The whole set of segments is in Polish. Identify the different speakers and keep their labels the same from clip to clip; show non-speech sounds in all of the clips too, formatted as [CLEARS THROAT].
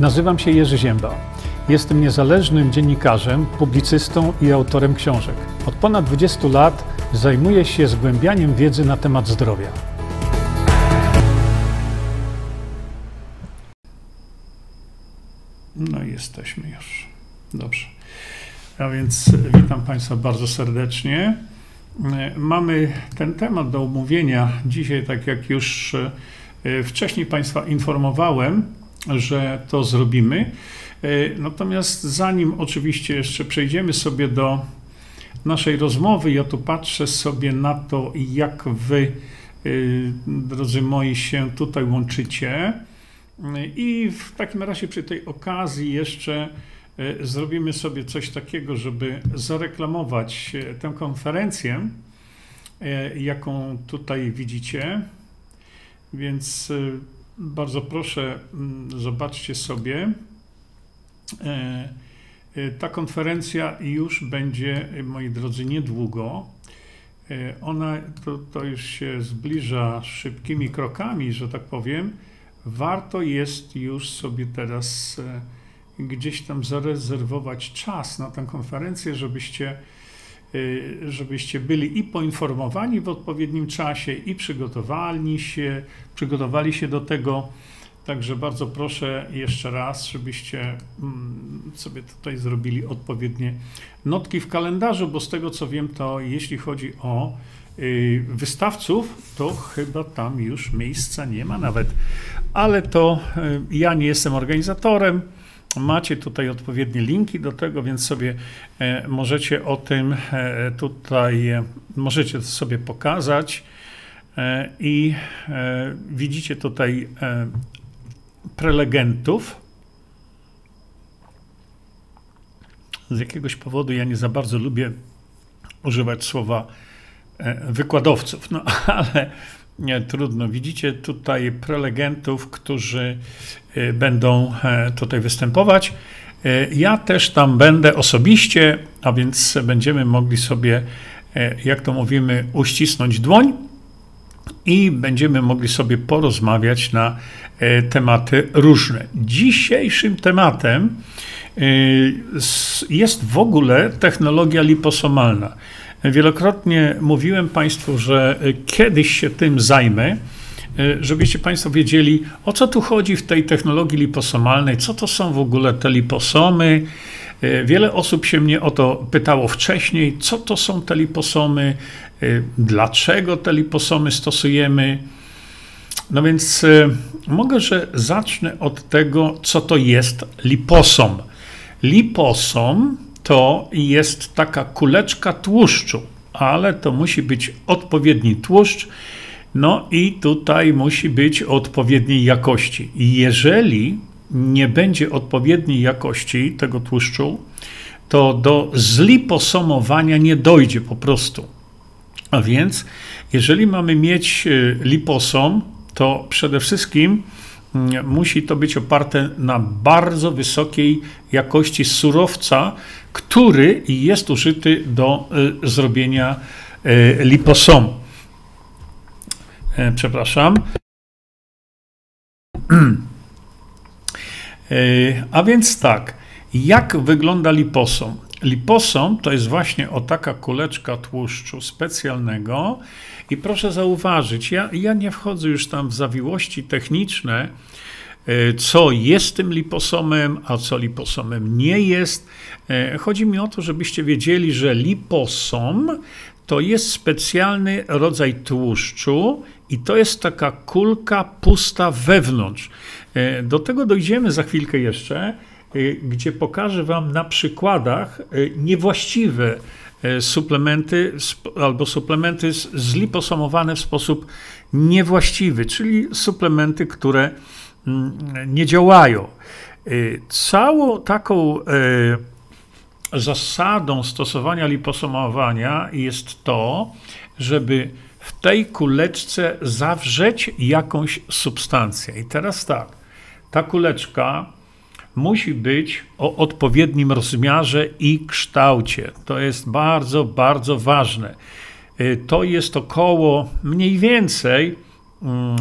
Speaker 1: Nazywam się Jerzy Ziemba. Jestem niezależnym dziennikarzem, publicystą i autorem książek. Od ponad 20 lat zajmuję się zgłębianiem wiedzy na temat zdrowia. No i jesteśmy już. Dobrze. A więc witam Państwa bardzo serdecznie. Mamy ten temat do omówienia dzisiaj, tak jak już e, wcześniej Państwa informowałem, że to zrobimy. E, natomiast zanim oczywiście jeszcze przejdziemy sobie do naszej rozmowy, ja tu patrzę sobie na to, jak Wy, e, drodzy moi, się tutaj łączycie. I w takim razie przy tej okazji jeszcze e, zrobimy sobie coś takiego, żeby zareklamować tę konferencję, jaką tutaj widzicie. Więc bardzo proszę, mm, zobaczcie sobie. E, e, ta konferencja już będzie, moi drodzy, niedługo. E, ona to, to już się zbliża szybkimi krokami, że tak powiem. Warto jest już sobie teraz gdzieś tam zarezerwować czas na tę konferencję, żebyście żebyście byli i poinformowani w odpowiednim czasie, i przygotowali się, przygotowali się do tego. Także bardzo proszę jeszcze raz, żebyście mm, sobie tutaj zrobili odpowiednie notki w kalendarzu, bo z tego co wiem, to jeśli chodzi o y, wystawców, to chyba tam już miejsca nie ma nawet. Ale to y, ja nie jestem organizatorem. Macie tutaj odpowiednie linki do tego, więc sobie e, możecie o tym e, tutaj, e, możecie to sobie pokazać i widzicie tutaj prelegentów. Z jakiegoś powodu ja nie za bardzo lubię używać słowa wykładowców, no [LAUGHS] ale nie, trudno. Widzicie tutaj prelegentów, którzy y, będą e, tutaj występować. E, ja też tam będę osobiście, a więc będziemy mogli sobie, e, jak to mówimy, uścisnąć dłoń i będziemy mogli sobie porozmawiać na tematy różne. Dzisiejszym tematem jest w ogóle technologia liposomalna. Wielokrotnie mówiłem Państwu, że kiedyś się tym zajmę, e, żebyście Państwo wiedzieli, o co tu chodzi w tej technologii liposomalnej, co to są w ogóle te liposomy. E, wiele osób się mnie o to pytało wcześniej, co to są te liposomy, dlaczego te liposomy stosujemy. No więc mogę, że zacznę od tego, co to jest liposom. Liposom to jest taka kuleczka tłuszczu, ale to musi być odpowiedni tłuszcz. No i tutaj musi być odpowiedniej jakości. Jeżeli nie będzie odpowiedniej jakości tego tłuszczu, to do zliposomowania nie dojdzie po prostu. A więc, jeżeli mamy mieć y, liposom, to przede wszystkim mm, musi to być oparte na bardzo wysokiej jakości surowca, który jest użyty do y, zrobienia y, liposomu. E, przepraszam. [CLEARS THROAT] E, a więc tak, jak wygląda liposom? Liposom to jest właśnie o taka kuleczka tłuszczu specjalnego i proszę zauważyć, ja, ja nie wchodzę już tam w zawiłości techniczne, co jest tym liposomem, a co liposomem nie jest. E, chodzi mi o to, żebyście wiedzieli, że liposom to jest specjalny rodzaj tłuszczu i to jest taka kulka pusta wewnątrz. E, do tego dojdziemy za chwilkę jeszcze, gdzie pokażę Wam na przykładach niewłaściwe suplementy albo suplementy zliposomowane w sposób niewłaściwy, czyli suplementy, które nie działają. Y, całą taką y, zasadą stosowania liposomowania jest to, żeby w tej kuleczce zawrzeć jakąś substancję. I teraz tak, ta kuleczka musi być o odpowiednim rozmiarze i kształcie. To jest bardzo, bardzo ważne. Y, to jest około mniej więcej Mm,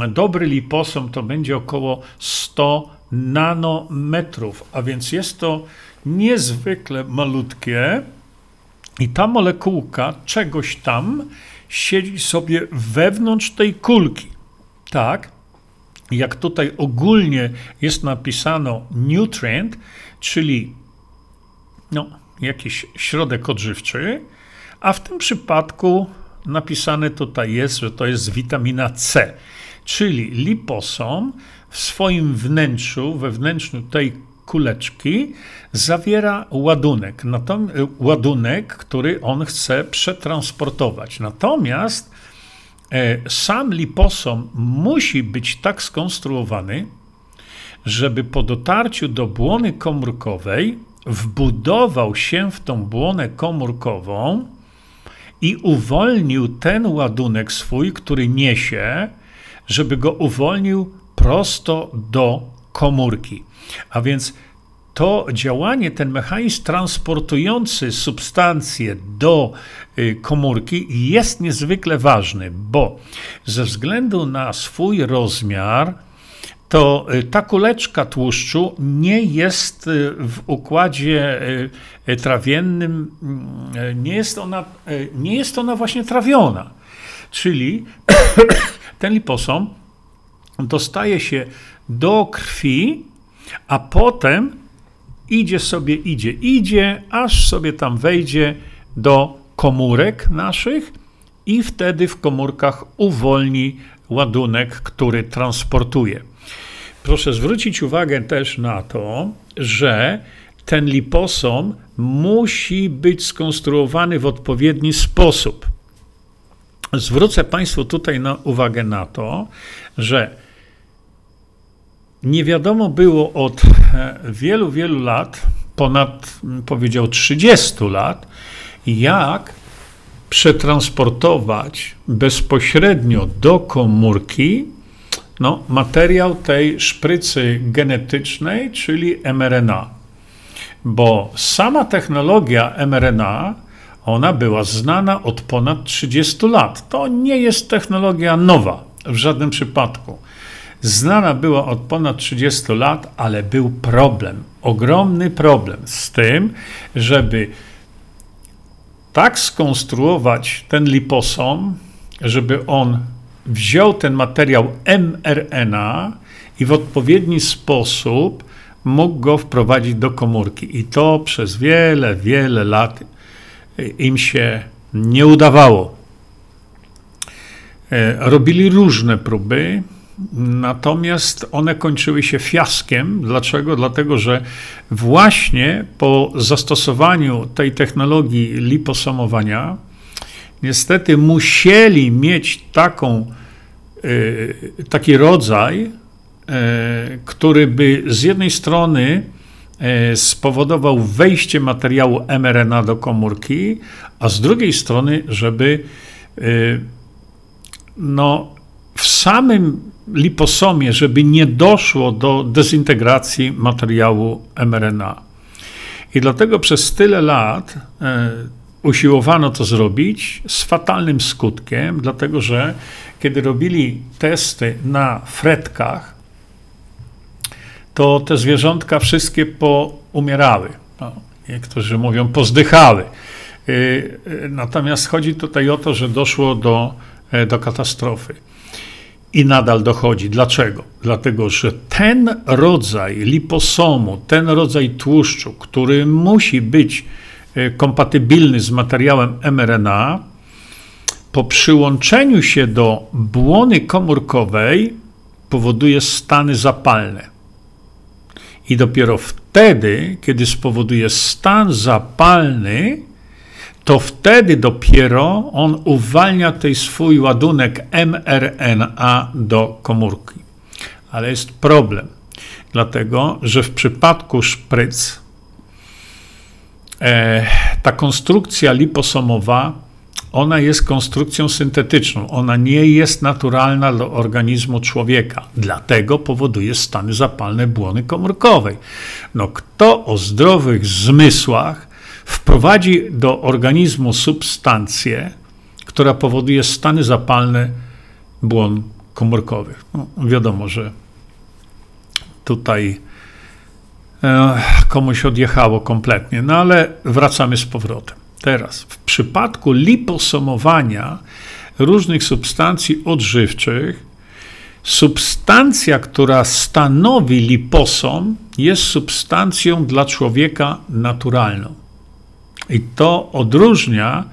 Speaker 1: dobry liposom to będzie około 100 nanometrów, a więc jest to niezwykle malutkie i ta molekułka czegoś tam siedzi sobie wewnątrz tej kulki. Tak, jak tutaj ogólnie jest napisano nutrient, czyli no, jakiś środek odżywczy, a w tym przypadku napisane tutaj jest, że to jest witamina C, czyli liposom w swoim wnętrzu, we wnętrzu tej kuleczki zawiera ładunek, ładunek, który on chce przetransportować. Natomiast e, sam liposom musi być tak skonstruowany, żeby po dotarciu do błony komórkowej wbudował się w tą błonę komórkową i uwolnił ten ładunek swój, który niesie, żeby go uwolnił prosto do komórki. A więc to działanie, ten mechanizm transportujący substancje do y, komórki jest niezwykle ważny, bo ze względu na swój rozmiar, to y, ta kuleczka tłuszczu nie jest y, w układzie trawiennym, mm, nie jest ona, nie jest ona właśnie trawiona. Czyli [COUGHS] ten liposom dostaje się do krwi, a potem idzie sobie, idzie, idzie, aż sobie tam wejdzie do komórek naszych i wtedy w komórkach uwolni ładunek, który transportuje. Proszę zwrócić uwagę też na to, że ten liposom musi być skonstruowany w odpowiedni sposób. Zwrócę Państwu tutaj na uwagę na to, że nie wiadomo było od e, wielu, wielu lat, ponad powiedział 30 lat, jak przetransportować bezpośrednio do komórki no, materiał tej szprycy genetycznej, czyli mRNA. Bo sama technologia mRNA, ona była znana od ponad 30 lat. To nie jest technologia nowa w żadnym przypadku. Znana była od ponad 30 lat, ale był problem, ogromny problem z tym, żeby tak skonstruować ten liposom, żeby on wziął ten materiał mRNA i w odpowiedni sposób mógł go wprowadzić do komórki. I to przez wiele, wiele lat im się nie udawało. E, robili różne próby, Natomiast one kończyły się fiaskiem. Dlaczego? Dlatego, że właśnie po zastosowaniu tej technologii liposomowania, niestety musieli mieć taką, y, taki rodzaj, y, który by z jednej strony y, spowodował wejście materiału mRNA do komórki, a z drugiej strony, żeby no, w samym liposomie, żeby nie doszło do dezintegracji materiału mRNA. I dlatego przez tyle lat e, usiłowano to zrobić z fatalnym skutkiem, dlatego że kiedy robili testy na fretkach, to te zwierzątka wszystkie poumierały. No, niektórzy mówią pozdychały. E, e, natomiast chodzi tutaj o to, że doszło do, do katastrofy i nadal dochodzi. Dlaczego? Dlatego, że ten rodzaj liposomu, ten rodzaj tłuszczu, który musi być e, kompatybilny z materiałem mRNA, po przyłączeniu się do błony komórkowej powoduje stany zapalne. I dopiero wtedy, kiedy spowoduje stan zapalny, to wtedy dopiero on uwalnia tej swój ładunek mRNA do komórki. Ale jest problem, dlatego że w przypadku szpryc ta konstrukcja liposomowa ona jest konstrukcją syntetyczną, ona nie jest naturalna dla organizmu człowieka, dlatego powoduje stany zapalne błony komórkowej. No, kto o zdrowych zmysłach wprowadzi do organizmu substancję, która powoduje stany zapalne błon komórkowych. No, wiadomo, że tutaj e, komuś odjechało kompletnie. No ale wracamy z powrotem. Teraz, w przypadku liposomowania różnych substancji odżywczych, substancja, która stanowi liposom, jest substancją dla człowieka naturalną. I to odróżnia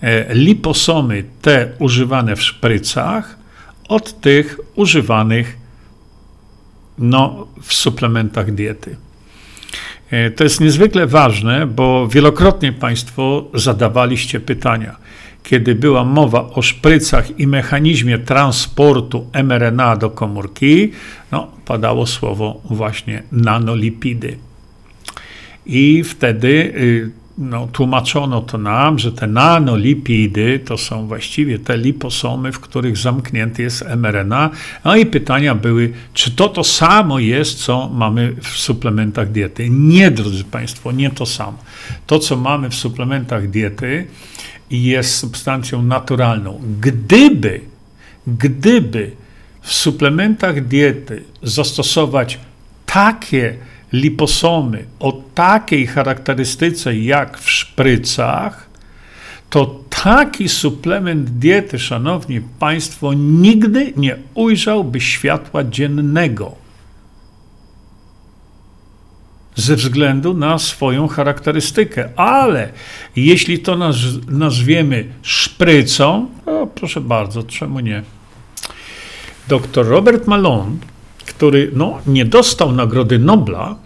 Speaker 1: e, liposomy, te używane w szprycach, od tych używanych no, w suplementach diety. E, to jest niezwykle ważne, bo wielokrotnie Państwo zadawaliście pytania. Kiedy była mowa o szprycach i mechanizmie transportu mRNA do komórki, no, padało słowo właśnie nanolipidy. I wtedy y, no, tłumaczono to nam, że te nanolipidy to są właściwie te liposomy, w których zamknięty jest mRNA. No i pytania były, czy to to samo jest, co mamy w suplementach diety? Nie, drodzy Państwo, nie to samo. To, co mamy w suplementach diety, jest substancją naturalną. Gdyby, gdyby w suplementach diety zastosować takie liposomy o takiej charakterystyce jak w szprycach, to taki suplement diety, szanowni państwo, nigdy nie ujrzałby światła dziennego. Ze względu na swoją charakterystykę. Ale jeśli to naz nazwiemy szprycą, to proszę bardzo, czemu nie? Dr Robert Malone, który no, nie dostał Nagrody Nobla,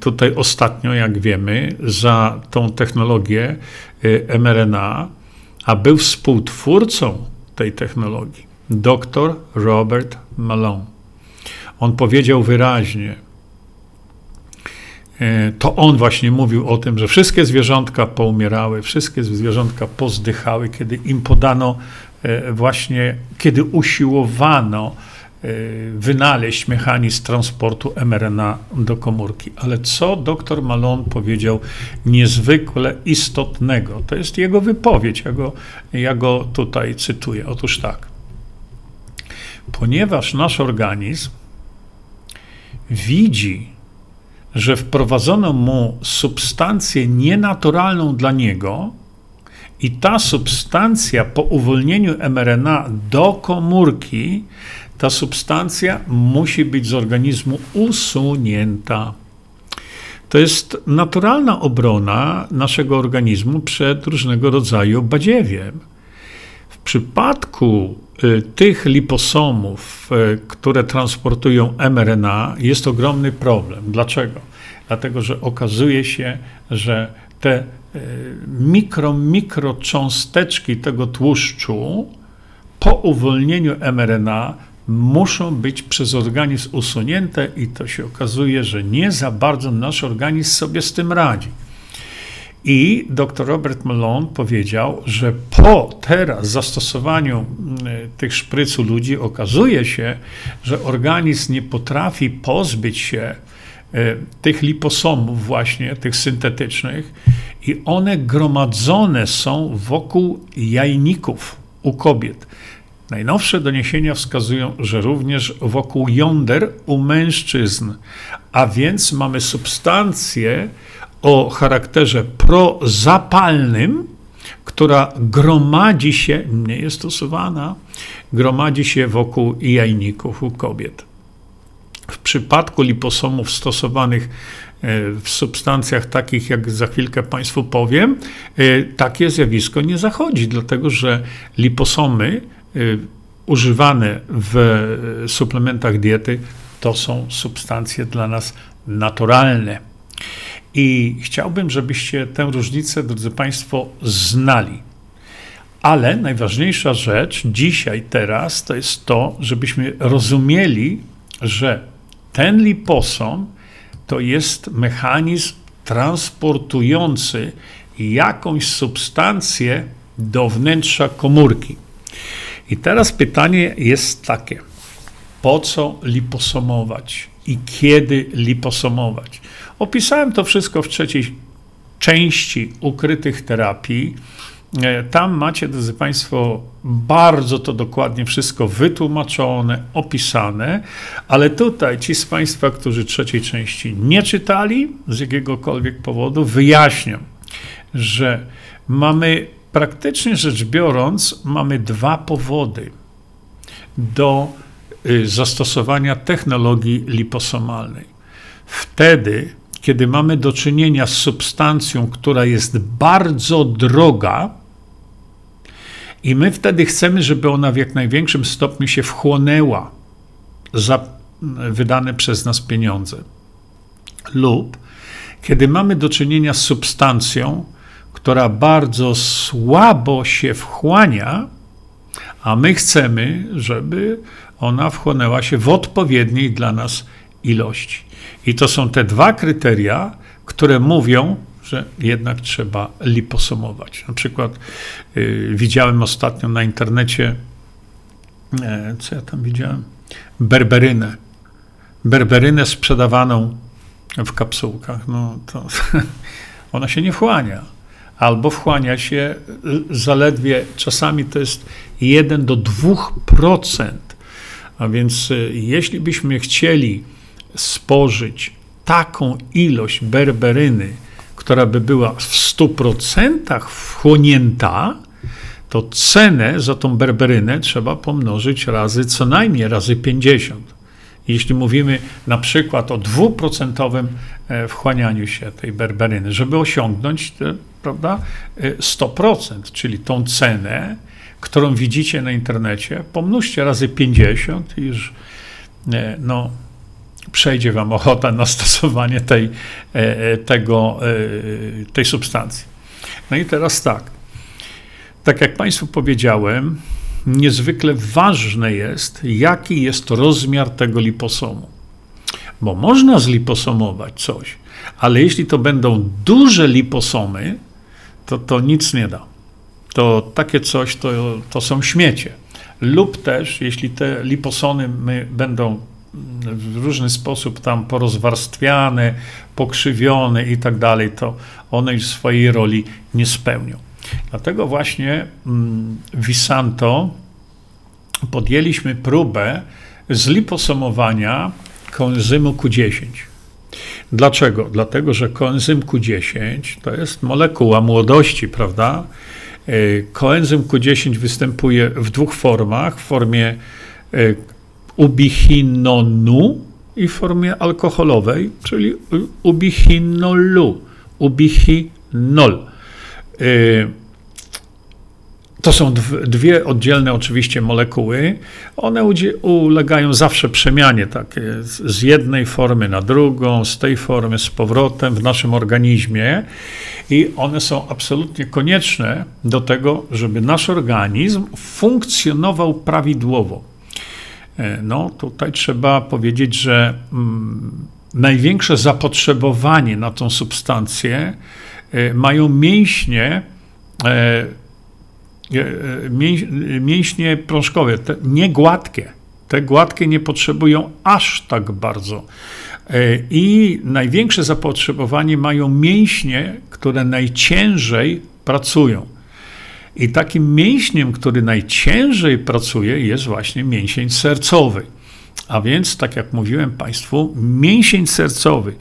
Speaker 1: tutaj ostatnio, jak wiemy, za tą technologię e, mRNA, a był współtwórcą tej technologii, dr Robert Malone. On powiedział wyraźnie, e, to on właśnie mówił o tym, że wszystkie zwierzątka poumierały, wszystkie zwierzątka pozdychały, kiedy im podano właśnie, kiedy usiłowano wynaleźć mechanizm transportu mRNA do komórki. Ale co dr Malone powiedział niezwykle istotnego? To jest jego wypowiedź, ja go, ja go tutaj cytuję. Otóż tak. Ponieważ nasz organizm widzi, że wprowadzono mu substancję nienaturalną dla niego, i ta substancja po uwolnieniu mRNA do komórki ta substancja musi być z organizmu usunięta. To jest naturalna obrona naszego organizmu przed różnego rodzaju badziewiem. W przypadku y, tych liposomów, y, które transportują mRNA, jest ogromny problem. Dlaczego? Dlatego, że okazuje się, że te y, mikro, mikrocząsteczki tego tłuszczu po uwolnieniu mRNA muszą być przez organizm usunięte i to się okazuje, że nie za bardzo nasz organizm sobie z tym radzi. I dr Robert Malone powiedział, że po teraz zastosowaniu mm, tych szprycu ludzi okazuje się, że organizm nie potrafi pozbyć się e, tych liposomów właśnie, tych syntetycznych i one gromadzone są wokół jajników u kobiet. Najnowsze doniesienia wskazują, że również wokół jąder u mężczyzn, a więc mamy substancję o charakterze prozapalnym, która gromadzi się, nie jest stosowana, gromadzi się wokół jajników u kobiet. W przypadku liposomów stosowanych e, w substancjach takich, jak za chwilkę Państwu powiem, e, takie zjawisko nie zachodzi, dlatego że liposomy używane w suplementach diety to są substancje dla nas naturalne. I chciałbym, żebyście tę różnicę, drodzy Państwo, znali. Ale najważniejsza rzecz dzisiaj, teraz, to jest to, żebyśmy rozumieli, że ten liposom to jest mechanizm transportujący jakąś substancję do wnętrza komórki. I teraz pytanie jest takie: po co liposomować i kiedy liposomować? Opisałem to wszystko w trzeciej części ukrytych terapii. E, tam macie, drodzy Państwo, bardzo to dokładnie wszystko wytłumaczone, opisane, ale tutaj ci z Państwa, którzy trzeciej części nie czytali z jakiegokolwiek powodu, wyjaśniam, że mamy praktycznie rzecz biorąc, mamy dwa powody do y, zastosowania technologii liposomalnej. Wtedy, kiedy mamy do czynienia z substancją, która jest bardzo droga, i my wtedy chcemy, żeby ona w jak największym stopniu się wchłonęła za wydane przez nas pieniądze. Lub kiedy mamy do czynienia z substancją, która bardzo słabo się wchłania, a my chcemy, żeby ona wchłonęła się w odpowiedniej dla nas ilości. I to są te dwa kryteria, które mówią, że jednak trzeba liposomować. Na przykład y, widziałem ostatnio na internecie, e, co ja tam widziałem? Berberynę. Berberynę sprzedawaną w kapsułkach. No to [LAUGHS] ona się nie wchłania. Albo wchłania się y, zaledwie, czasami to jest 1 do 2%. A więc y, jeśli byśmy chcieli spożyć taką ilość berberyny, która by była w 100% wchłonięta, to cenę za tą berberynę trzeba pomnożyć razy co najmniej razy 50. Jeśli mówimy na przykład o dwuprocentowym e, wchłanianiu się tej berberyny, żeby osiągnąć te, prawda, 100%, e, czyli tą cenę, którą widzicie na internecie, pomnóżcie razy 50 i już e, no, przejdzie Wam ochota na stosowanie tej, e, e, tego, tej substancji. No i teraz tak. Tak jak Państwu powiedziałem, niezwykle ważne jest, jaki jest rozmiar tego liposomu. Bo można zliposomować coś, ale jeśli to będą duże liposomy, to to nic nie da. To takie coś to, to są śmiecie. Lub też, jeśli te liposomy będą w różny sposób tam porozwarstwiane, pokrzywione i tak dalej, to one już swojej roli nie spełnią. Dlatego właśnie mm, Visanto podjęliśmy próbę zliposomowania koenzymu Q10. Dlaczego? Dlatego, że koenzym Q10 to jest molekuła młodości, prawda? E, koenzym Q10 występuje w dwóch formach: w formie e, ubichinonu i w formie alkoholowej, czyli ubichinolu, ubichinol. Y, to są dwie oddzielne oczywiście molekuły. One ulegają zawsze przemianie takie z jednej formy na drugą, z tej formy z powrotem w naszym organizmie i one są absolutnie konieczne do tego, żeby nasz organizm funkcjonował prawidłowo. E, no tutaj trzeba powiedzieć, że mm, największe zapotrzebowanie na tą substancję e, mają mięśnie, e, mięśnie prążkowe, te nie gładkie. Te gładkie nie potrzebują aż tak bardzo. I największe zapotrzebowanie mają mięśnie, które najciężej pracują. I takim mięśniem, który najciężej pracuje, jest właśnie mięsień sercowy. A więc, tak jak mówiłem Państwu, mięsień sercowy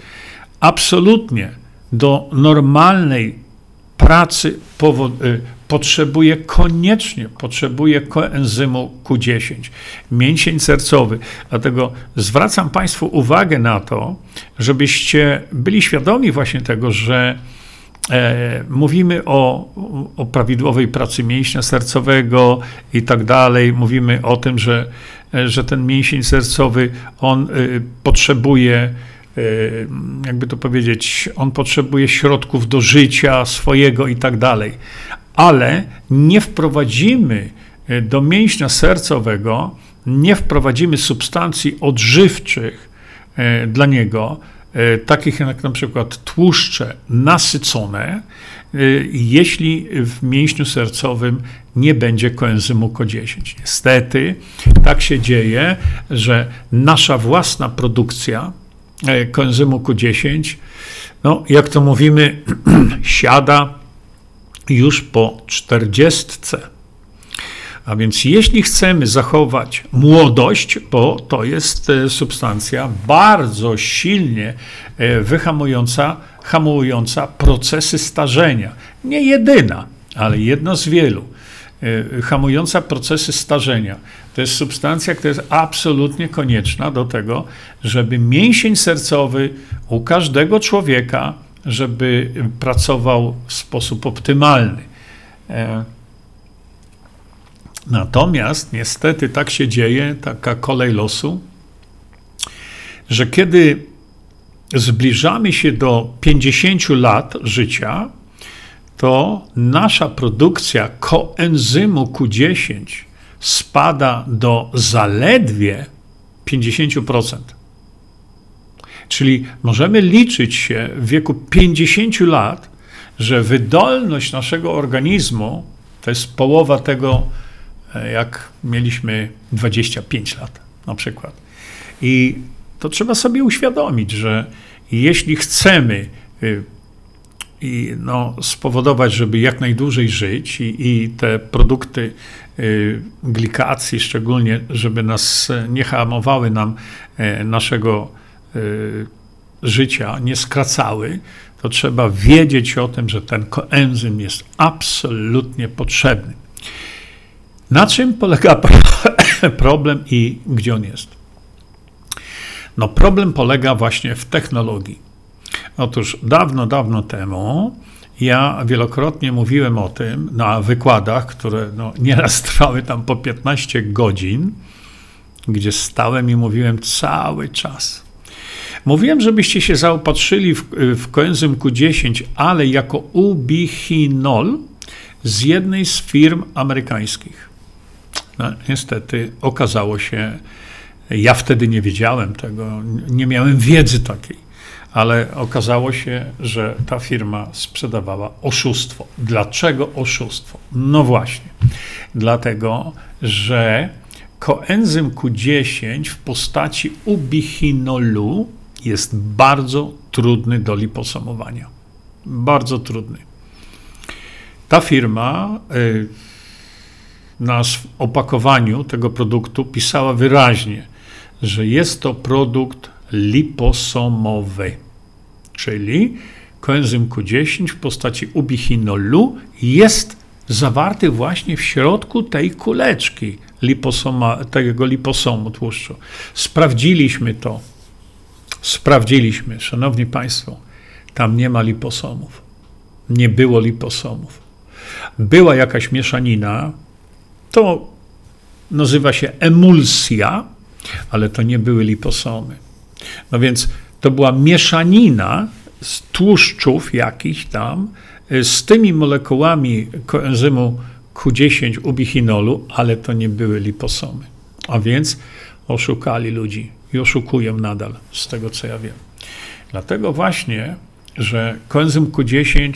Speaker 1: absolutnie do normalnej pracy potrzebuje koniecznie, potrzebuje koenzymu Q10, mięsień sercowy. Dlatego zwracam Państwu uwagę na to, żebyście byli świadomi właśnie tego, że E, mówimy o, o prawidłowej pracy mięśnia sercowego i tak dalej. Mówimy o tym, że, e, że ten mięsień sercowy on e, potrzebuje, jakby to powiedzieć, on potrzebuje środków do życia swojego i tak dalej. Ale nie wprowadzimy do mięśnia sercowego, nie wprowadzimy substancji odżywczych dla niego, E, takich jak na przykład tłuszcze nasycone, e, jeśli w mięśniu sercowym nie będzie koenzymu Q10. Niestety tak się dzieje, że nasza własna produkcja e, koenzymu Q10, no jak to mówimy, [CLEARS THROAT] siada już po 40. A więc jeśli chcemy zachować młodość, bo to jest e, substancja bardzo silnie e, wyhamująca, hamująca procesy starzenia. Nie jedyna, ale jedna z wielu. E, hamująca procesy starzenia. To jest substancja, która jest absolutnie konieczna do tego, żeby mięsień sercowy u każdego człowieka, żeby pracował w sposób optymalny. Natomiast niestety tak się dzieje, taka kolej losu, że kiedy zbliżamy się do 50 lat życia, to nasza produkcja koenzymu Q10 spada do zaledwie 50%. Czyli możemy liczyć się w wieku 50 lat, że wydolność naszego organizmu to jest połowa tego, E, jak mieliśmy 25 lat na przykład. I to trzeba sobie uświadomić, że jeśli chcemy y, i no, spowodować, żeby jak najdłużej żyć i, i te produkty y, glikacji szczególnie, żeby nas nie hamowały nam e, naszego y, życia, nie skracały, to trzeba wiedzieć o tym, że ten koenzym jest absolutnie potrzebny. Na czym polega [LAUGHS] problem i gdzie on jest? No, problem polega właśnie w technologii. Otóż dawno, dawno temu ja wielokrotnie mówiłem o tym na wykładach, które no, nieraz [LAUGHS] trwały tam po 15 godzin, gdzie stałem i mówiłem cały czas. Mówiłem, żebyście się zaopatrzyli w, w koenzym Q10, ale jako ubichinol z jednej z firm amerykańskich. No, niestety okazało się, ja wtedy nie wiedziałem tego, nie miałem wiedzy takiej, ale okazało się, że ta firma sprzedawała oszustwo. Dlaczego oszustwo? No właśnie, dlatego, że koenzym Q10 w postaci ubichinolu jest bardzo trudny do liposomowania. Bardzo trudny. Ta firma. Y, na opakowaniu tego produktu pisała wyraźnie, że jest to produkt liposomowy, czyli koenzym Q10 w postaci ubichinolu jest zawarty właśnie w środku tej kuleczki liposoma, tego liposomu tłuszczu. Sprawdziliśmy to. Sprawdziliśmy, szanowni państwo, tam nie ma liposomów. Nie było liposomów. Była jakaś mieszanina, to nazywa się emulsja, ale to nie były liposomy. No więc to była mieszanina z tłuszczów jakichś tam y, z tymi molekułami koenzymu Q10 ubichinolu, ale to nie były liposomy. A więc oszukali ludzi i oszukują nadal, z tego co ja wiem. Dlatego właśnie, że koenzym Q10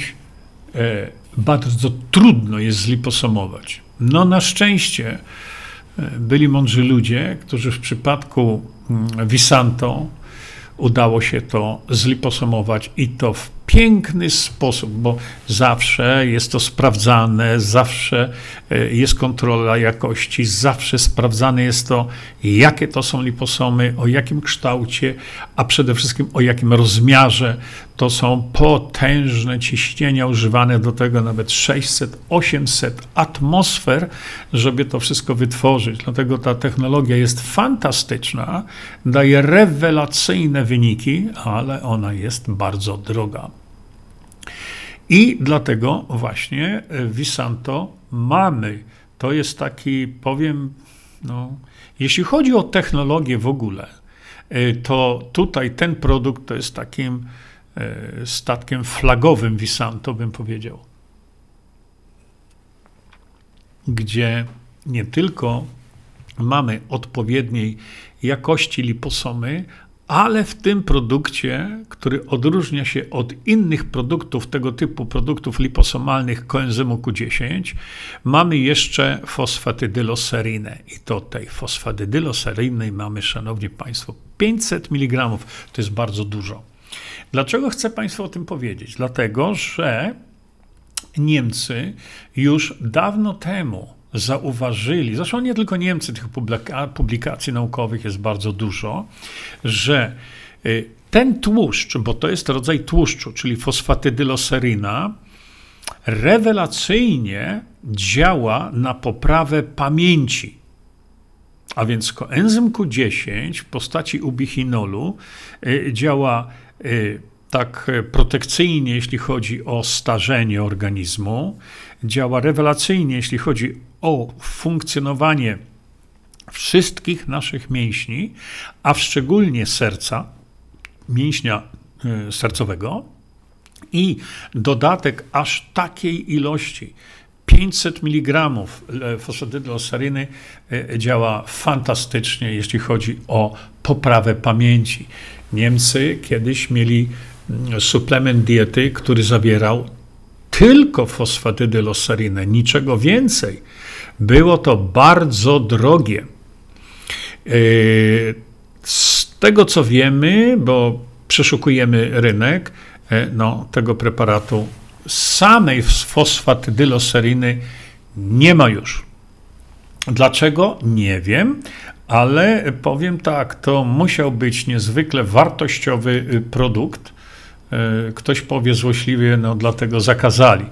Speaker 1: e, bardzo trudno jest zliposomować. No na szczęście e, byli mądrzy ludzie, którzy w przypadku mm, Visanto udało się to zliposomować i to w piękny sposób, bo zawsze jest to sprawdzane, zawsze e, jest kontrola jakości, zawsze sprawdzane jest to, jakie to są liposomy, o jakim kształcie, a przede wszystkim o jakim rozmiarze. To są potężne ciśnienia używane do tego nawet 600-800 atmosfer, żeby to wszystko wytworzyć. Dlatego ta technologia jest fantastyczna, daje rewelacyjne wyniki, ale ona jest bardzo droga. I dlatego właśnie e, Visanto mamy. To jest taki, powiem, no, jeśli chodzi o technologię w ogóle, e, to tutaj ten produkt to jest takim e, statkiem flagowym Visanto, bym powiedział. Gdzie nie tylko mamy odpowiedniej jakości liposomy, ale w tym produkcie, który odróżnia się od innych produktów, tego typu produktów liposomalnych koenzymu Q10, mamy jeszcze fosfatydyloserinę. I to tej fosfatydyloserynej mamy, szanowni państwo, 500 mg. To jest bardzo dużo. Dlaczego chcę państwu o tym powiedzieć? Dlatego, że Niemcy już dawno temu zauważyli, zresztą nie tylko Niemcy, tych publikacji naukowych jest bardzo dużo, że y, ten tłuszcz, bo to jest rodzaj tłuszczu, czyli fosfatydyloseryna, rewelacyjnie działa na poprawę pamięci. A więc koenzym Q10 w postaci ubichinolu y, działa y, tak protekcyjnie, jeśli chodzi o starzenie organizmu, działa rewelacyjnie, jeśli chodzi o funkcjonowanie wszystkich naszych mięśni, a szczególnie serca, mięśnia y, sercowego i dodatek aż takiej ilości 500 mg fosfatydylosaryny działa fantastycznie, jeśli chodzi o poprawę pamięci. Niemcy kiedyś mieli mm, suplement diety, który zawierał tylko fosfatydylosarynę, niczego więcej. Było to bardzo drogie. E, z tego co wiemy, bo przeszukujemy rynek, e, no, tego preparatu samej fosfatydyloseryny nie ma już. Dlaczego? Nie wiem, ale powiem tak, to musiał być niezwykle wartościowy y, produkt. E, ktoś powie złośliwie, no dlatego zakazali.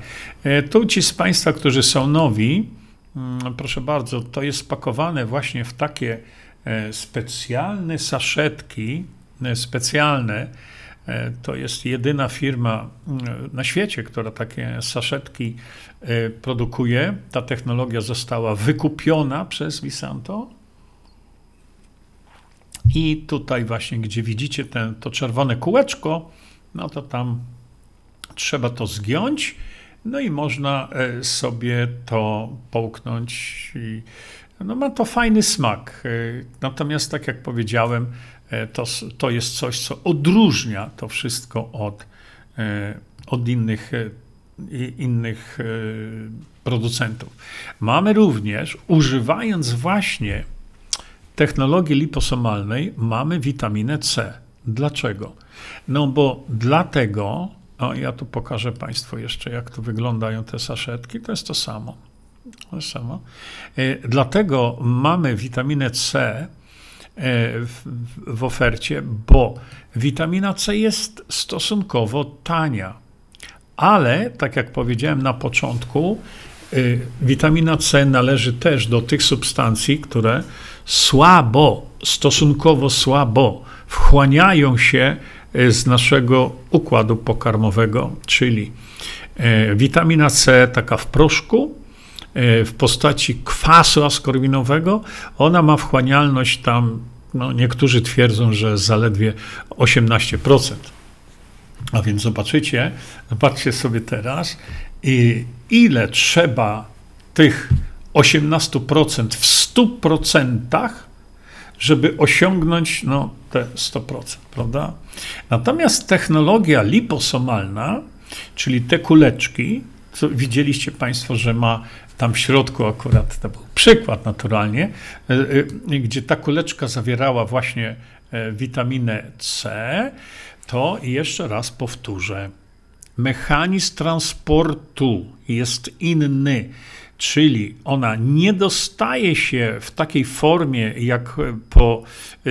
Speaker 1: E, tu ci z Państwa, którzy są nowi, mm, proszę bardzo, to jest spakowane właśnie w takie e, specjalne saszetki, specjalne. To jest jedyna firma mm, na świecie, która takie saszetki produkuje. Ta technologia została wykupiona przez Visanto i tutaj właśnie, gdzie widzicie ten, to czerwone kółeczko, no to tam trzeba to zgiąć, no i można e, sobie to połknąć. I, no ma to fajny smak. E, natomiast, tak jak powiedziałem, e, to, to jest coś, co odróżnia to wszystko od, od innych, innych producentów. Mamy również, używając właśnie technologii liposomalnej mamy witaminę C. Dlaczego? No bo dlatego, o ja tu pokażę Państwu jeszcze, jak tu wyglądają te saszetki, to jest to samo. To jest samo. E, dlatego mamy witaminę C e, w, w ofercie, bo witamina C jest stosunkowo tania. Ale, tak jak powiedziałem na początku, e, witamina C należy też do tych substancji, które słabo, stosunkowo słabo wchłaniają się z naszego układu pokarmowego, czyli e, witamina C, taka w proszku, e, w postaci kwasu askorbinowego, ona ma wchłanialność tam, no niektórzy twierdzą, że zaledwie 18%. A więc zobaczycie, zobaczcie sobie teraz, ile trzeba tych 18% w 100%, żeby osiągnąć no, te 100%, prawda? Natomiast technologia liposomalna, czyli te kuleczki, co widzieliście Państwo, że ma tam w środku akurat, to był przykład naturalnie, e, e, gdzie ta kuleczka zawierała właśnie e, witaminę C, to jeszcze raz powtórzę. Mechanizm transportu jest inny czyli ona nie dostaje się w takiej formie jak po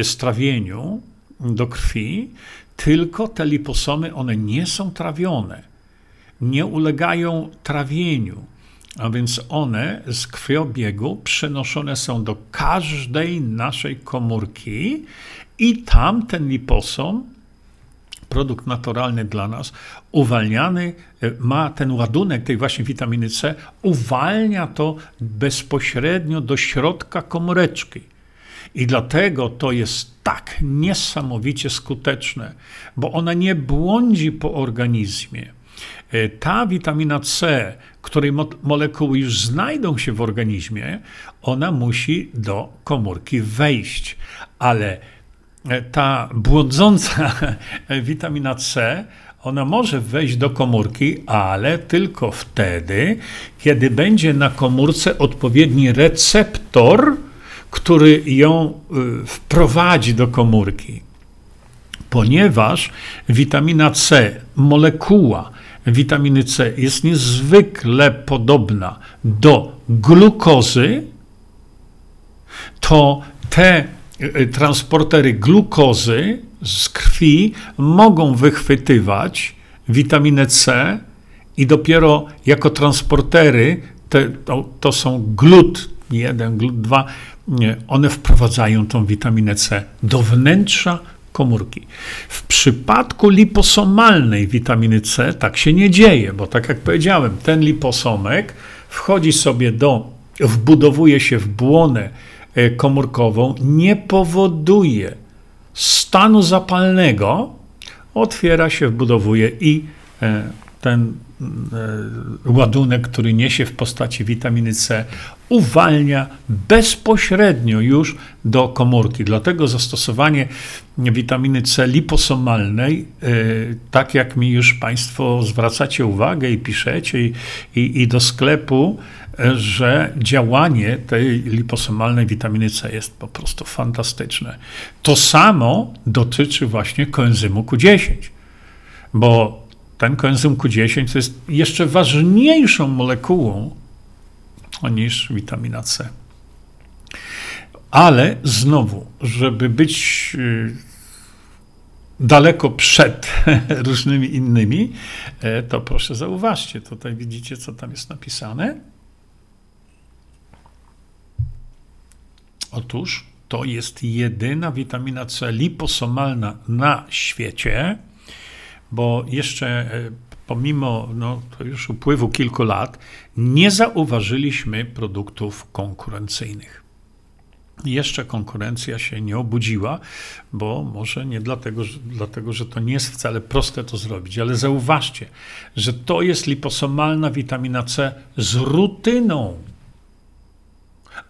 Speaker 1: strawieniu do krwi, tylko te liposomy, one nie są trawione, nie ulegają trawieniu, a więc one z krwiobiegu przenoszone są do każdej naszej komórki i tam ten liposom produkt naturalny dla nas, uwalniany, e, ma ten ładunek tej właśnie witaminy C, uwalnia to bezpośrednio do środka komóreczki. I dlatego to jest tak niesamowicie skuteczne, bo ona nie błądzi po organizmie. E, ta witamina C, której molekuły już znajdą się w organizmie, ona musi do komórki wejść, ale ta błądząca [LAUGHS] witamina C, ona może wejść do komórki, ale tylko wtedy, kiedy będzie na komórce odpowiedni receptor, który ją y, wprowadzi do komórki. Ponieważ witamina C, molekuła witaminy C jest niezwykle podobna do glukozy, to te y, transportery glukozy z krwi mogą wychwytywać witaminę C i dopiero jako transportery, te, to, to są glut 1, glut 2, nie, one wprowadzają tą witaminę C do wnętrza komórki. W przypadku liposomalnej witaminy C tak się nie dzieje, bo tak jak powiedziałem, ten liposomek wchodzi sobie do, wbudowuje się w błonę e, komórkową, nie powoduje stanu zapalnego, otwiera się, wbudowuje i e, ten e, ładunek, który niesie w postaci witaminy C, uwalnia bezpośrednio już do komórki. Dlatego zastosowanie witaminy C liposomalnej, e, tak jak mi już Państwo zwracacie uwagę i piszecie, i, i, i do sklepu, e, że działanie tej liposomalnej witaminy C jest po prostu fantastyczne. To samo dotyczy właśnie koenzymu Q10, bo ten koenzym Q10 to jest jeszcze ważniejszą molekułą niż witamina C. Ale znowu, żeby być y, daleko przed [LAUGHS] różnymi innymi, e, to proszę zauważcie, tutaj widzicie, co tam jest napisane. Otóż to jest jedyna witamina C liposomalna na świecie, bo jeszcze e, pomimo no, to już upływu kilku lat nie zauważyliśmy produktów konkurencyjnych. Jeszcze konkurencja się nie obudziła, bo może nie dlatego że, dlatego, że to nie jest wcale proste to zrobić, ale zauważcie, że to jest liposomalna witamina C z rutyną.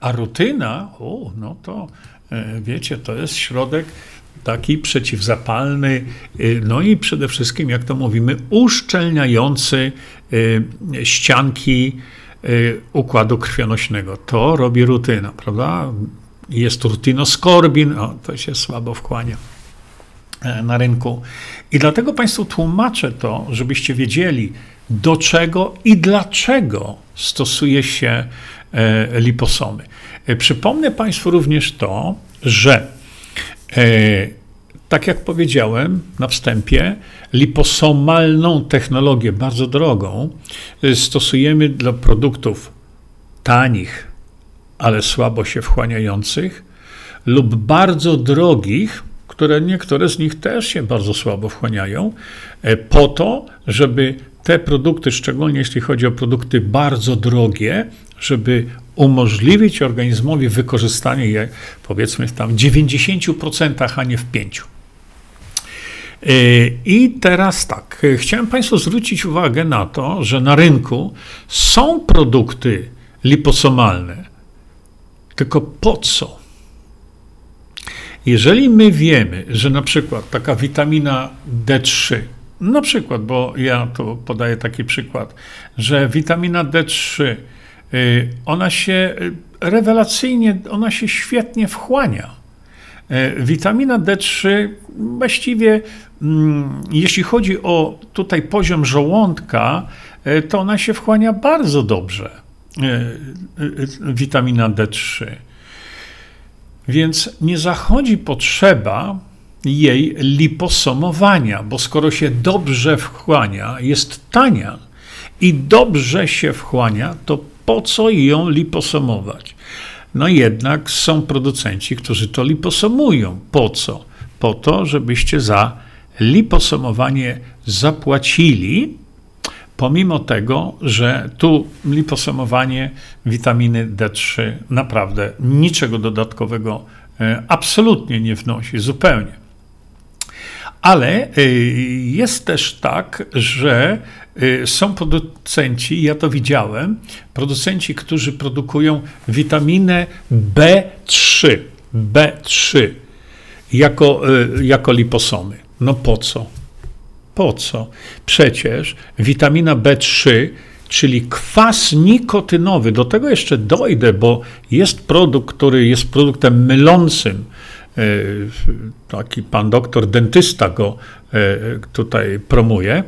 Speaker 1: A rutyna, o, no to e, wiecie, to jest środek taki przeciwzapalny, y, no i przede wszystkim, jak to mówimy, uszczelniający y, ścianki y, układu krwionośnego. To robi rutyna, prawda? Jest rutinoskorbin, o, to się słabo wkłania e, na rynku. I dlatego Państwu tłumaczę to, żebyście wiedzieli, do czego i dlaczego stosuje się e, liposomy. E, przypomnę Państwu również to, że tak jak powiedziałem na wstępie, liposomalną technologię, bardzo drogą, e, stosujemy dla produktów tanich, ale słabo się wchłaniających, lub bardzo drogich, które niektóre z nich też się bardzo słabo wchłaniają, e, po to, żeby te produkty, szczególnie jeśli chodzi o produkty bardzo drogie, żeby umożliwić organizmowi wykorzystanie je, powiedzmy, w tam 90%, a nie w 5%. E, I teraz tak, chciałem Państwu zwrócić uwagę na to, że na rynku są produkty liposomalne. Tylko po co? Jeżeli my wiemy, że na przykład taka witamina D3, na przykład, bo ja tu podaję taki przykład, że witamina D3 Y, ona się y, rewelacyjnie, ona się świetnie wchłania. Y, witamina D3 właściwie, mm, jeśli chodzi o tutaj poziom żołądka, to ona się wchłania bardzo dobrze. Witamina D3. Więc nie zachodzi potrzeba jej liposomowania, bo skoro się dobrze wchłania, jest tania i dobrze się wchłania, to po co ją liposomować? No jednak są producenci, którzy to liposomują. Po co? Po to, żebyście za liposomowanie zapłacili, pomimo tego, że tu liposomowanie witaminy D3 naprawdę niczego dodatkowego e, absolutnie nie wnosi, zupełnie. Ale e, jest też tak, że są producenci, ja to widziałem, producenci, którzy produkują witaminę B3, B3 jako, y, jako liposomy. No po co? Po co? Przecież witamina B3, czyli kwas nikotynowy, do tego jeszcze dojdę, bo jest produkt, który jest produktem mylącym. Y, taki pan doktor dentysta go tutaj promuje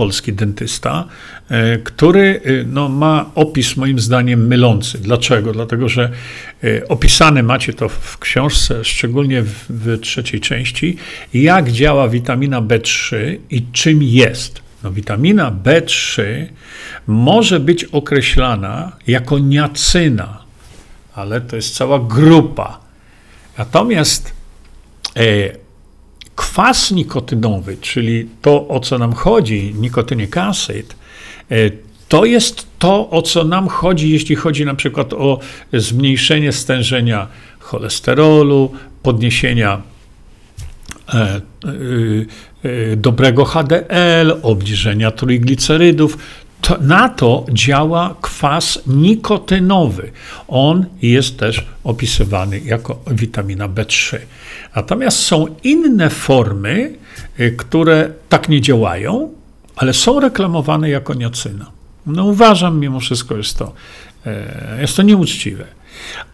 Speaker 1: polski dentysta, e, który e, no, ma opis moim zdaniem mylący. Dlaczego? Dlatego, że e, opisane macie to w książce, szczególnie w, w trzeciej części, jak działa witamina B3 i czym jest. No, witamina B3 może być określana jako niacyna, ale to jest cała grupa. Natomiast kwas nikotynowy, czyli to, o co nam chodzi, nikotynik acid, e, to jest to, o co nam chodzi, jeśli chodzi na przykład o zmniejszenie stężenia cholesterolu, podniesienia e, e dobrego HDL, obniżenia trójglicerydów. To, na to działa kwas nikotynowy. On jest też opisywany jako witamina B3. Natomiast są inne formy, y, które tak nie działają, ale są reklamowane jako niacyna. No uważam, mimo wszystko jest to, e, jest to nieuczciwe.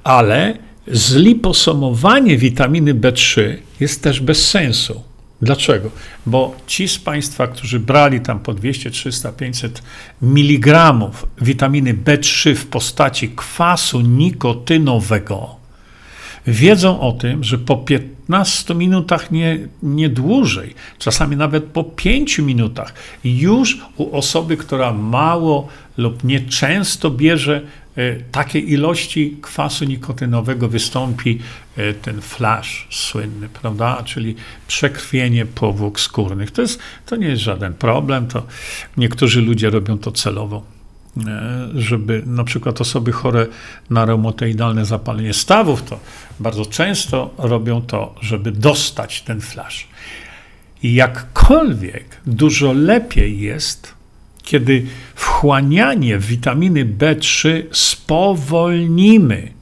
Speaker 1: Ale zliposomowanie witaminy B3 jest też bez sensu. Dlaczego? Bo ci z Państwa, którzy brali tam po 200, 300, 500 mg witaminy B3 w postaci kwasu nikotynowego, wiedzą o tym, że po 15 minutach, nie, nie dłużej, czasami nawet po 5 minutach, już u osoby, która mało lub nieczęsto bierze e, takiej ilości kwasu nikotynowego wystąpi e, ten flash słynny, prawda? Czyli przekrwienie powłok skórnych. To, jest, to nie jest żaden problem, to niektórzy ludzie robią to celowo. E, żeby na przykład osoby chore na reumatoidalne zapalenie stawów, to bardzo często robią to, żeby dostać ten flash. Jakkolwiek dużo lepiej jest, kiedy wchłanianie witaminy B3 spowolnimy.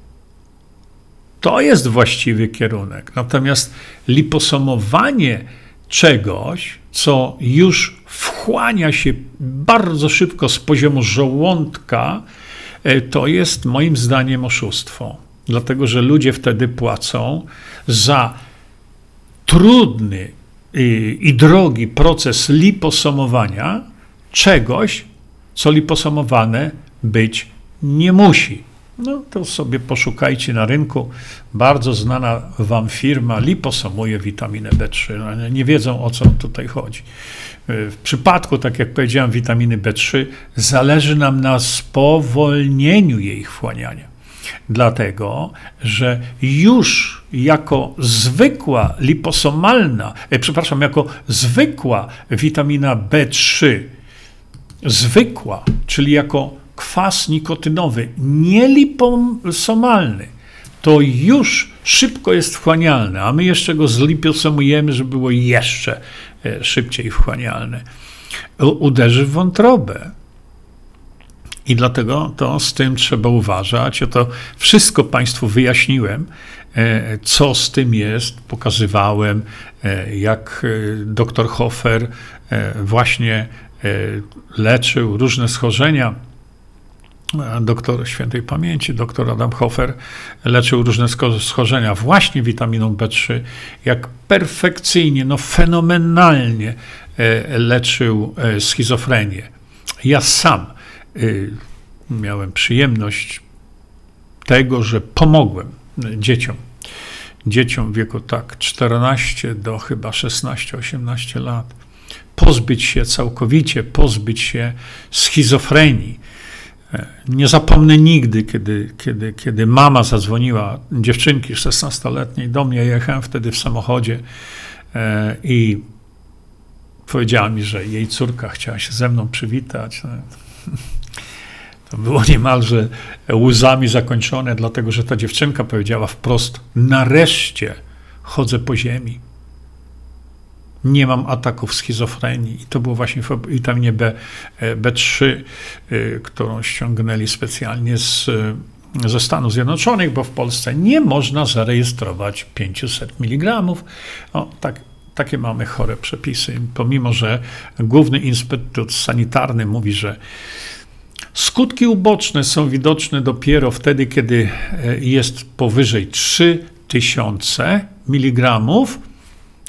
Speaker 1: To jest właściwy kierunek. Natomiast liposomowanie czegoś, co już wchłania się bardzo szybko z poziomu żołądka, e, to jest moim zdaniem oszustwo. Dlatego, że ludzie wtedy płacą za trudny i, i drogi proces liposomowania czegoś, co liposomowane być nie musi. No to sobie poszukajcie na rynku. Bardzo znana wam firma liposomuje witaminę B3. No, nie wiedzą o co tutaj chodzi. W przypadku, tak jak powiedziałem, witaminy B3 zależy nam na spowolnieniu jej wchłaniania. Dlatego, że już jako zwykła liposomalna, e, przepraszam, jako zwykła witamina B3, zwykła, czyli jako kwas nikotynowy, nieliposomalny, to już szybko jest wchłanialny, a my jeszcze go zliposomujemy, żeby było jeszcze e, szybciej wchłanialne. Uderzy w wątrobę. I dlatego to z tym trzeba uważać. Ja to wszystko Państwu wyjaśniłem, e, co z tym jest. Pokazywałem, e, jak dr Hofer właśnie leczył różne schorzenia doktor świętej pamięci, doktor Adam Hofer, leczył różne schorzenia właśnie witaminą B3, jak perfekcyjnie, no fenomenalnie e, leczył e, schizofrenię. Ja sam e, miałem przyjemność tego, że pomogłem dzieciom. Dzieciom w wieku tak 14 do chyba 16-18 lat pozbyć się całkowicie, pozbyć się schizofrenii. Nie zapomnę nigdy, kiedy, kiedy, kiedy mama zadzwoniła, dziewczynki 16-letniej do mnie, jechałem wtedy w samochodzie e, i powiedziała mi, że jej córka chciała się ze mną przywitać. No, [LAUGHS] to było niemalże łzami zakończone, dlatego że ta dziewczynka powiedziała wprost: Nareszcie chodzę po ziemi nie mam ataków schizofrenii. I to było właśnie w witaminie B, e, B3, e, którą ściągnęli specjalnie z, e, ze Stanów Zjednoczonych, bo w Polsce nie można zarejestrować 500 mg. O, tak, takie mamy chore przepisy, pomimo że Główny Instytut Sanitarny mówi, że skutki uboczne są widoczne dopiero wtedy, kiedy jest powyżej 3000 mg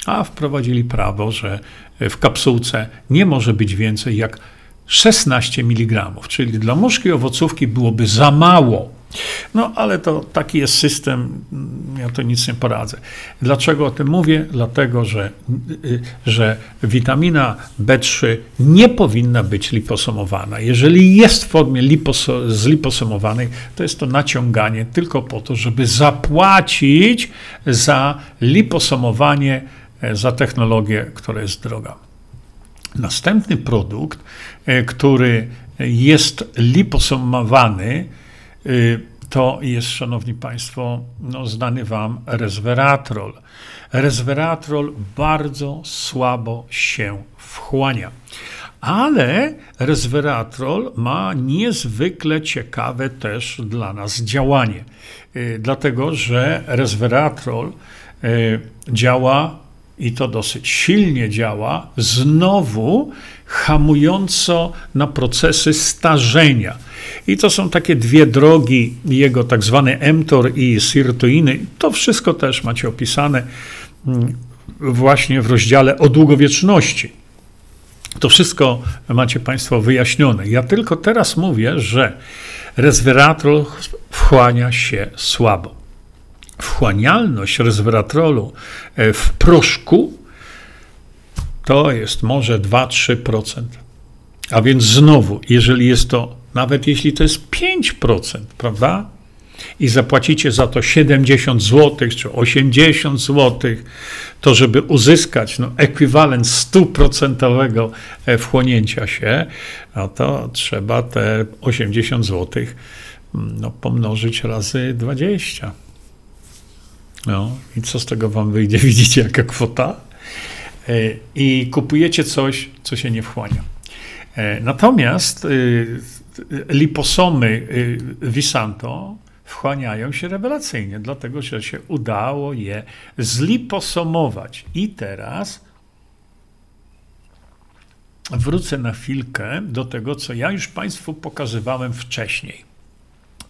Speaker 1: a wprowadzili prawo, że w kapsułce nie może być więcej jak 16 mg, czyli dla muszki owocówki byłoby za mało. No, ale to taki jest system, ja to nic nie poradzę. Dlaczego o tym mówię? Dlatego, że, że witamina B3 nie powinna być liposomowana. Jeżeli jest w formie liposo, zliposomowanej, to jest to naciąganie tylko po to, żeby zapłacić za liposomowanie, e, za technologię, która jest droga. Następny produkt, e, który jest liposomowany, y, to jest, szanowni państwo, no, znany wam resveratrol. Resveratrol bardzo słabo się wchłania. Ale resveratrol ma niezwykle ciekawe też dla nas działanie, dlatego że resveratrol działa i to dosyć silnie działa, znowu hamująco na procesy starzenia. I to są takie dwie drogi, jego tak zwany mTOR i sirtuiny. To wszystko też macie opisane mm, właśnie w rozdziale o długowieczności. To wszystko macie Państwo wyjaśnione. Ja tylko teraz mówię, że resveratrol wchłania się słabo wchłanialność resveratrolu e, w proszku to jest może 2-3%. A więc znowu, jeżeli jest to, nawet jeśli to jest 5%, prawda? I zapłacicie za to 70 zł czy 80 zł, to żeby uzyskać no, ekwiwalent 100% e, wchłonięcia się, no to trzeba te 80 zł mm, no, pomnożyć razy 20. No i co z tego wam wyjdzie? [LAUGHS] Widzicie, jaka kwota? E, I kupujecie coś, co się nie wchłania. E, natomiast y, liposomy Visanto wchłaniają się rewelacyjnie, dlatego że się udało je zliposomować. I teraz wrócę na chwilkę do tego, co ja już Państwu pokazywałem wcześniej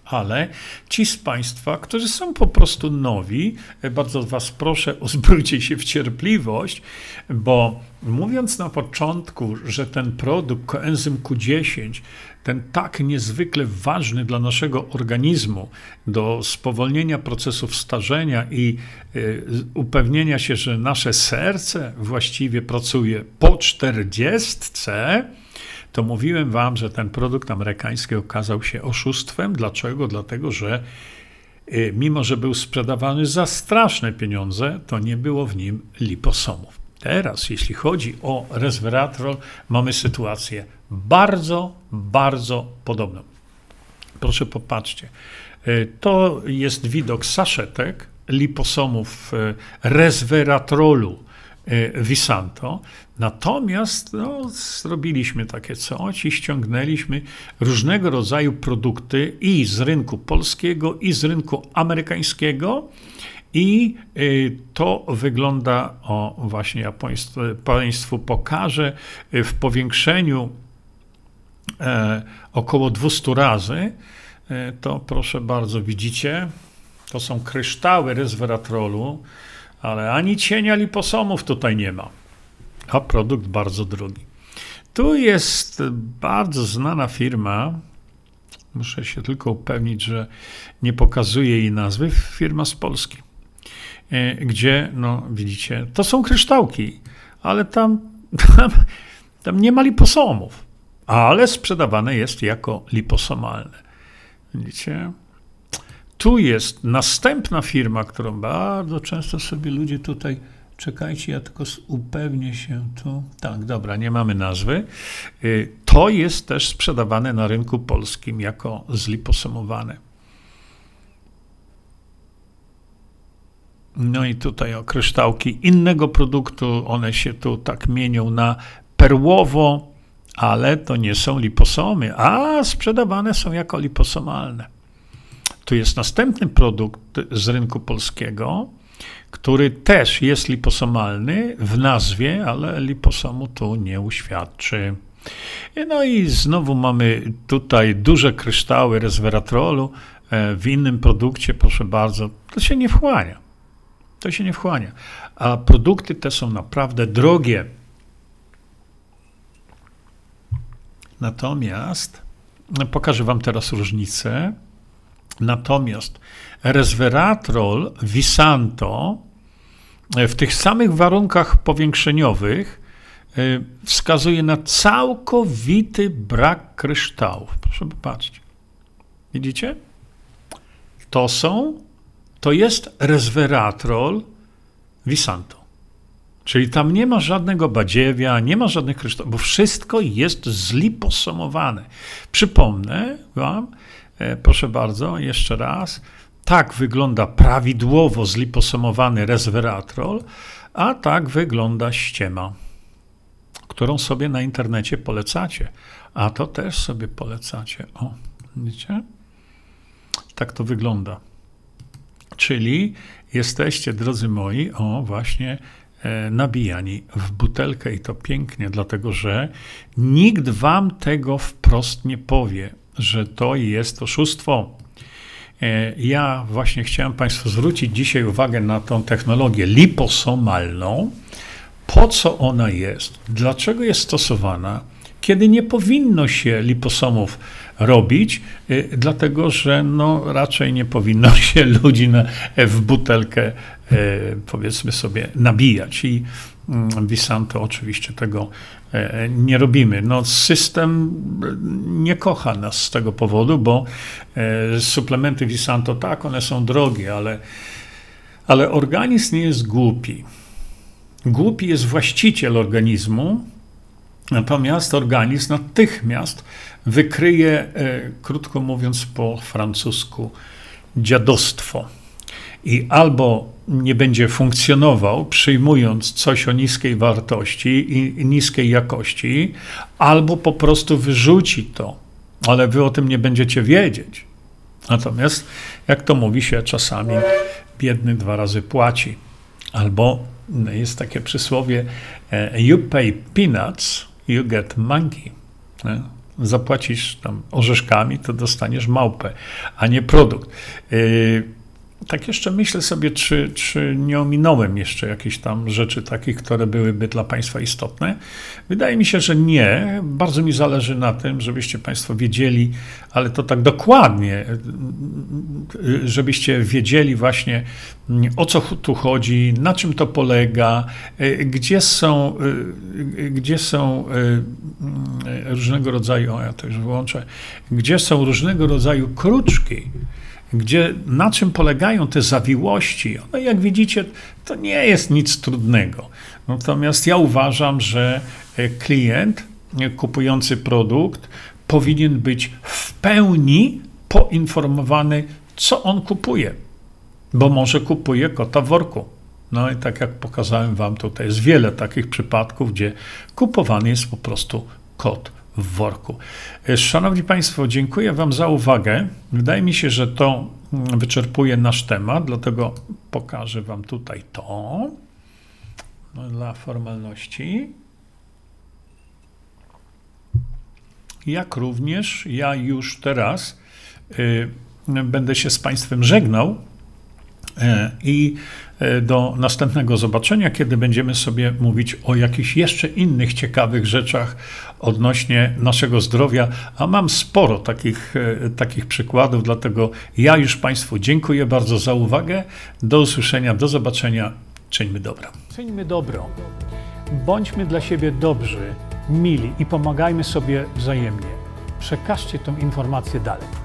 Speaker 1: ale ci z Państwa, którzy są po prostu nowi, e, bardzo Was proszę, [LAUGHS] uzbrójcie się w cierpliwość, bo mówiąc na początku, że ten produkt koenzym Q10, ten tak niezwykle ważny dla naszego organizmu, do spowolnienia procesów starzenia i y, upewnienia się, że nasze serce właściwie pracuje po czterdziestce, to mówiłem wam, że ten produkt amerykański okazał się oszustwem. Dlaczego? Dlatego, że y, mimo, że był sprzedawany za straszne pieniądze, to nie było w nim liposomów. Teraz, jeśli chodzi o resveratrol, mamy sytuację bardzo, bardzo podobną. Proszę popatrzcie. Y, to jest widok saszetek liposomów y, resveratrolu Visanto. Natomiast no, zrobiliśmy takie coś i ściągnęliśmy różnego rodzaju produkty i z rynku polskiego, i z rynku amerykańskiego. I y, to wygląda, o właśnie ja Państwu, państwu pokażę, y, w powiększeniu e, około 200 razy. E, to proszę bardzo, widzicie, to są kryształy resveratrolu, ale ani cienia liposomów tutaj nie ma a produkt bardzo drogi. Tu jest bardzo znana firma, muszę się tylko upewnić, że nie pokazuje jej nazwy, firma z Polski, e, gdzie, no widzicie, to są kryształki, ale tam, tam, tam nie ma liposomów, ale sprzedawane jest jako liposomalne. Widzicie? Tu jest następna firma, którą bardzo często sobie ludzie tutaj Czekajcie, ja tylko upewnię się tu. Tak, dobra, nie mamy nazwy. Y, to jest też sprzedawane na rynku polskim jako zliposomowane. No i tutaj o kryształki innego produktu, one się tu tak mienią na perłowo, ale to nie są liposomy, a sprzedawane są jako liposomalne. Tu jest następny produkt z rynku polskiego, który też jest liposomalny w nazwie, ale liposomu tu nie uświadczy. No i znowu mamy tutaj duże kryształy resveratrolu e, w innym produkcie, proszę bardzo, to się nie wchłania. To się nie wchłania. A produkty te są naprawdę drogie. Natomiast no, pokażę Wam teraz różnicę. Natomiast resveratrol Visanto w tych samych warunkach powiększeniowych y, wskazuje na całkowity brak kryształów. Proszę popatrzeć. Widzicie? To są, to jest resveratrol Visanto. Czyli tam nie ma żadnego badziewia, nie ma żadnych kryształów, bo wszystko jest zliposomowane. Przypomnę Wam, e, proszę bardzo, jeszcze raz, tak wygląda prawidłowo zliposomowany resveratrol, a tak wygląda ściema, którą sobie na internecie polecacie. A to też sobie polecacie. O, widzicie? Tak to wygląda. Czyli jesteście, drodzy moi, o właśnie e, nabijani w butelkę i to pięknie, dlatego że nikt wam tego wprost nie powie, że to jest oszustwo. E, ja właśnie chciałem Państwu zwrócić dzisiaj uwagę na tą technologię liposomalną. Po co ona jest? Dlaczego jest stosowana? Kiedy nie powinno się liposomów robić, e, dlatego że no, raczej nie powinno [LAUGHS] się ludzi na, w butelkę, e, powiedzmy sobie, nabijać. I mm, Visanto oczywiście tego E, nie robimy. No, system nie kocha nas z tego powodu, bo e, suplementy Visanto, tak, one są drogie, ale, ale organizm nie jest głupi. Głupi jest właściciel organizmu, natomiast organizm natychmiast wykryje, e, krótko mówiąc po francusku, dziadostwo. I albo nie będzie funkcjonował, przyjmując coś o niskiej wartości i niskiej jakości, albo po prostu wyrzuci to, ale wy o tym nie będziecie wiedzieć. Natomiast, jak to mówi się czasami, biedny dwa razy płaci. Albo jest takie przysłowie: e, You pay peanuts, you get monkey. Zapłacisz tam orzeszkami, to dostaniesz małpę, a nie produkt. Tak jeszcze myślę sobie, czy, czy nie ominąłem jeszcze jakieś tam rzeczy takich, które byłyby dla Państwa istotne. Wydaje mi się, że nie. Bardzo mi zależy na tym, żebyście Państwo wiedzieli, ale to tak dokładnie, żebyście wiedzieli właśnie o co tu chodzi, na czym to polega, gdzie są, gdzie są różnego rodzaju, o ja to już wyłączę, gdzie są różnego rodzaju kruczki gdzie, na czym polegają te zawiłości. No jak widzicie, to nie jest nic trudnego. Natomiast ja uważam, że e, klient e, kupujący produkt powinien być w pełni poinformowany, co on kupuje, bo może kupuje kota w worku. No i tak jak pokazałem Wam, tutaj jest wiele takich przypadków, gdzie kupowany jest po prostu kot w worku. E, szanowni Państwo, dziękuję Wam za uwagę. Wydaje mi się, że to mm, wyczerpuje nasz temat, dlatego pokażę Wam tutaj to no, dla formalności. Jak również ja już teraz y, będę się z Państwem żegnał y, i do następnego zobaczenia, kiedy będziemy sobie mówić o jakichś jeszcze innych ciekawych rzeczach odnośnie naszego zdrowia, a mam sporo takich, e, takich przykładów, dlatego ja już Państwu dziękuję bardzo za uwagę. Do usłyszenia, do zobaczenia. Czyńmy dobro. Czyńmy dobro. Bądźmy dla siebie dobrzy, mili i pomagajmy sobie wzajemnie. Przekażcie tę informację dalej.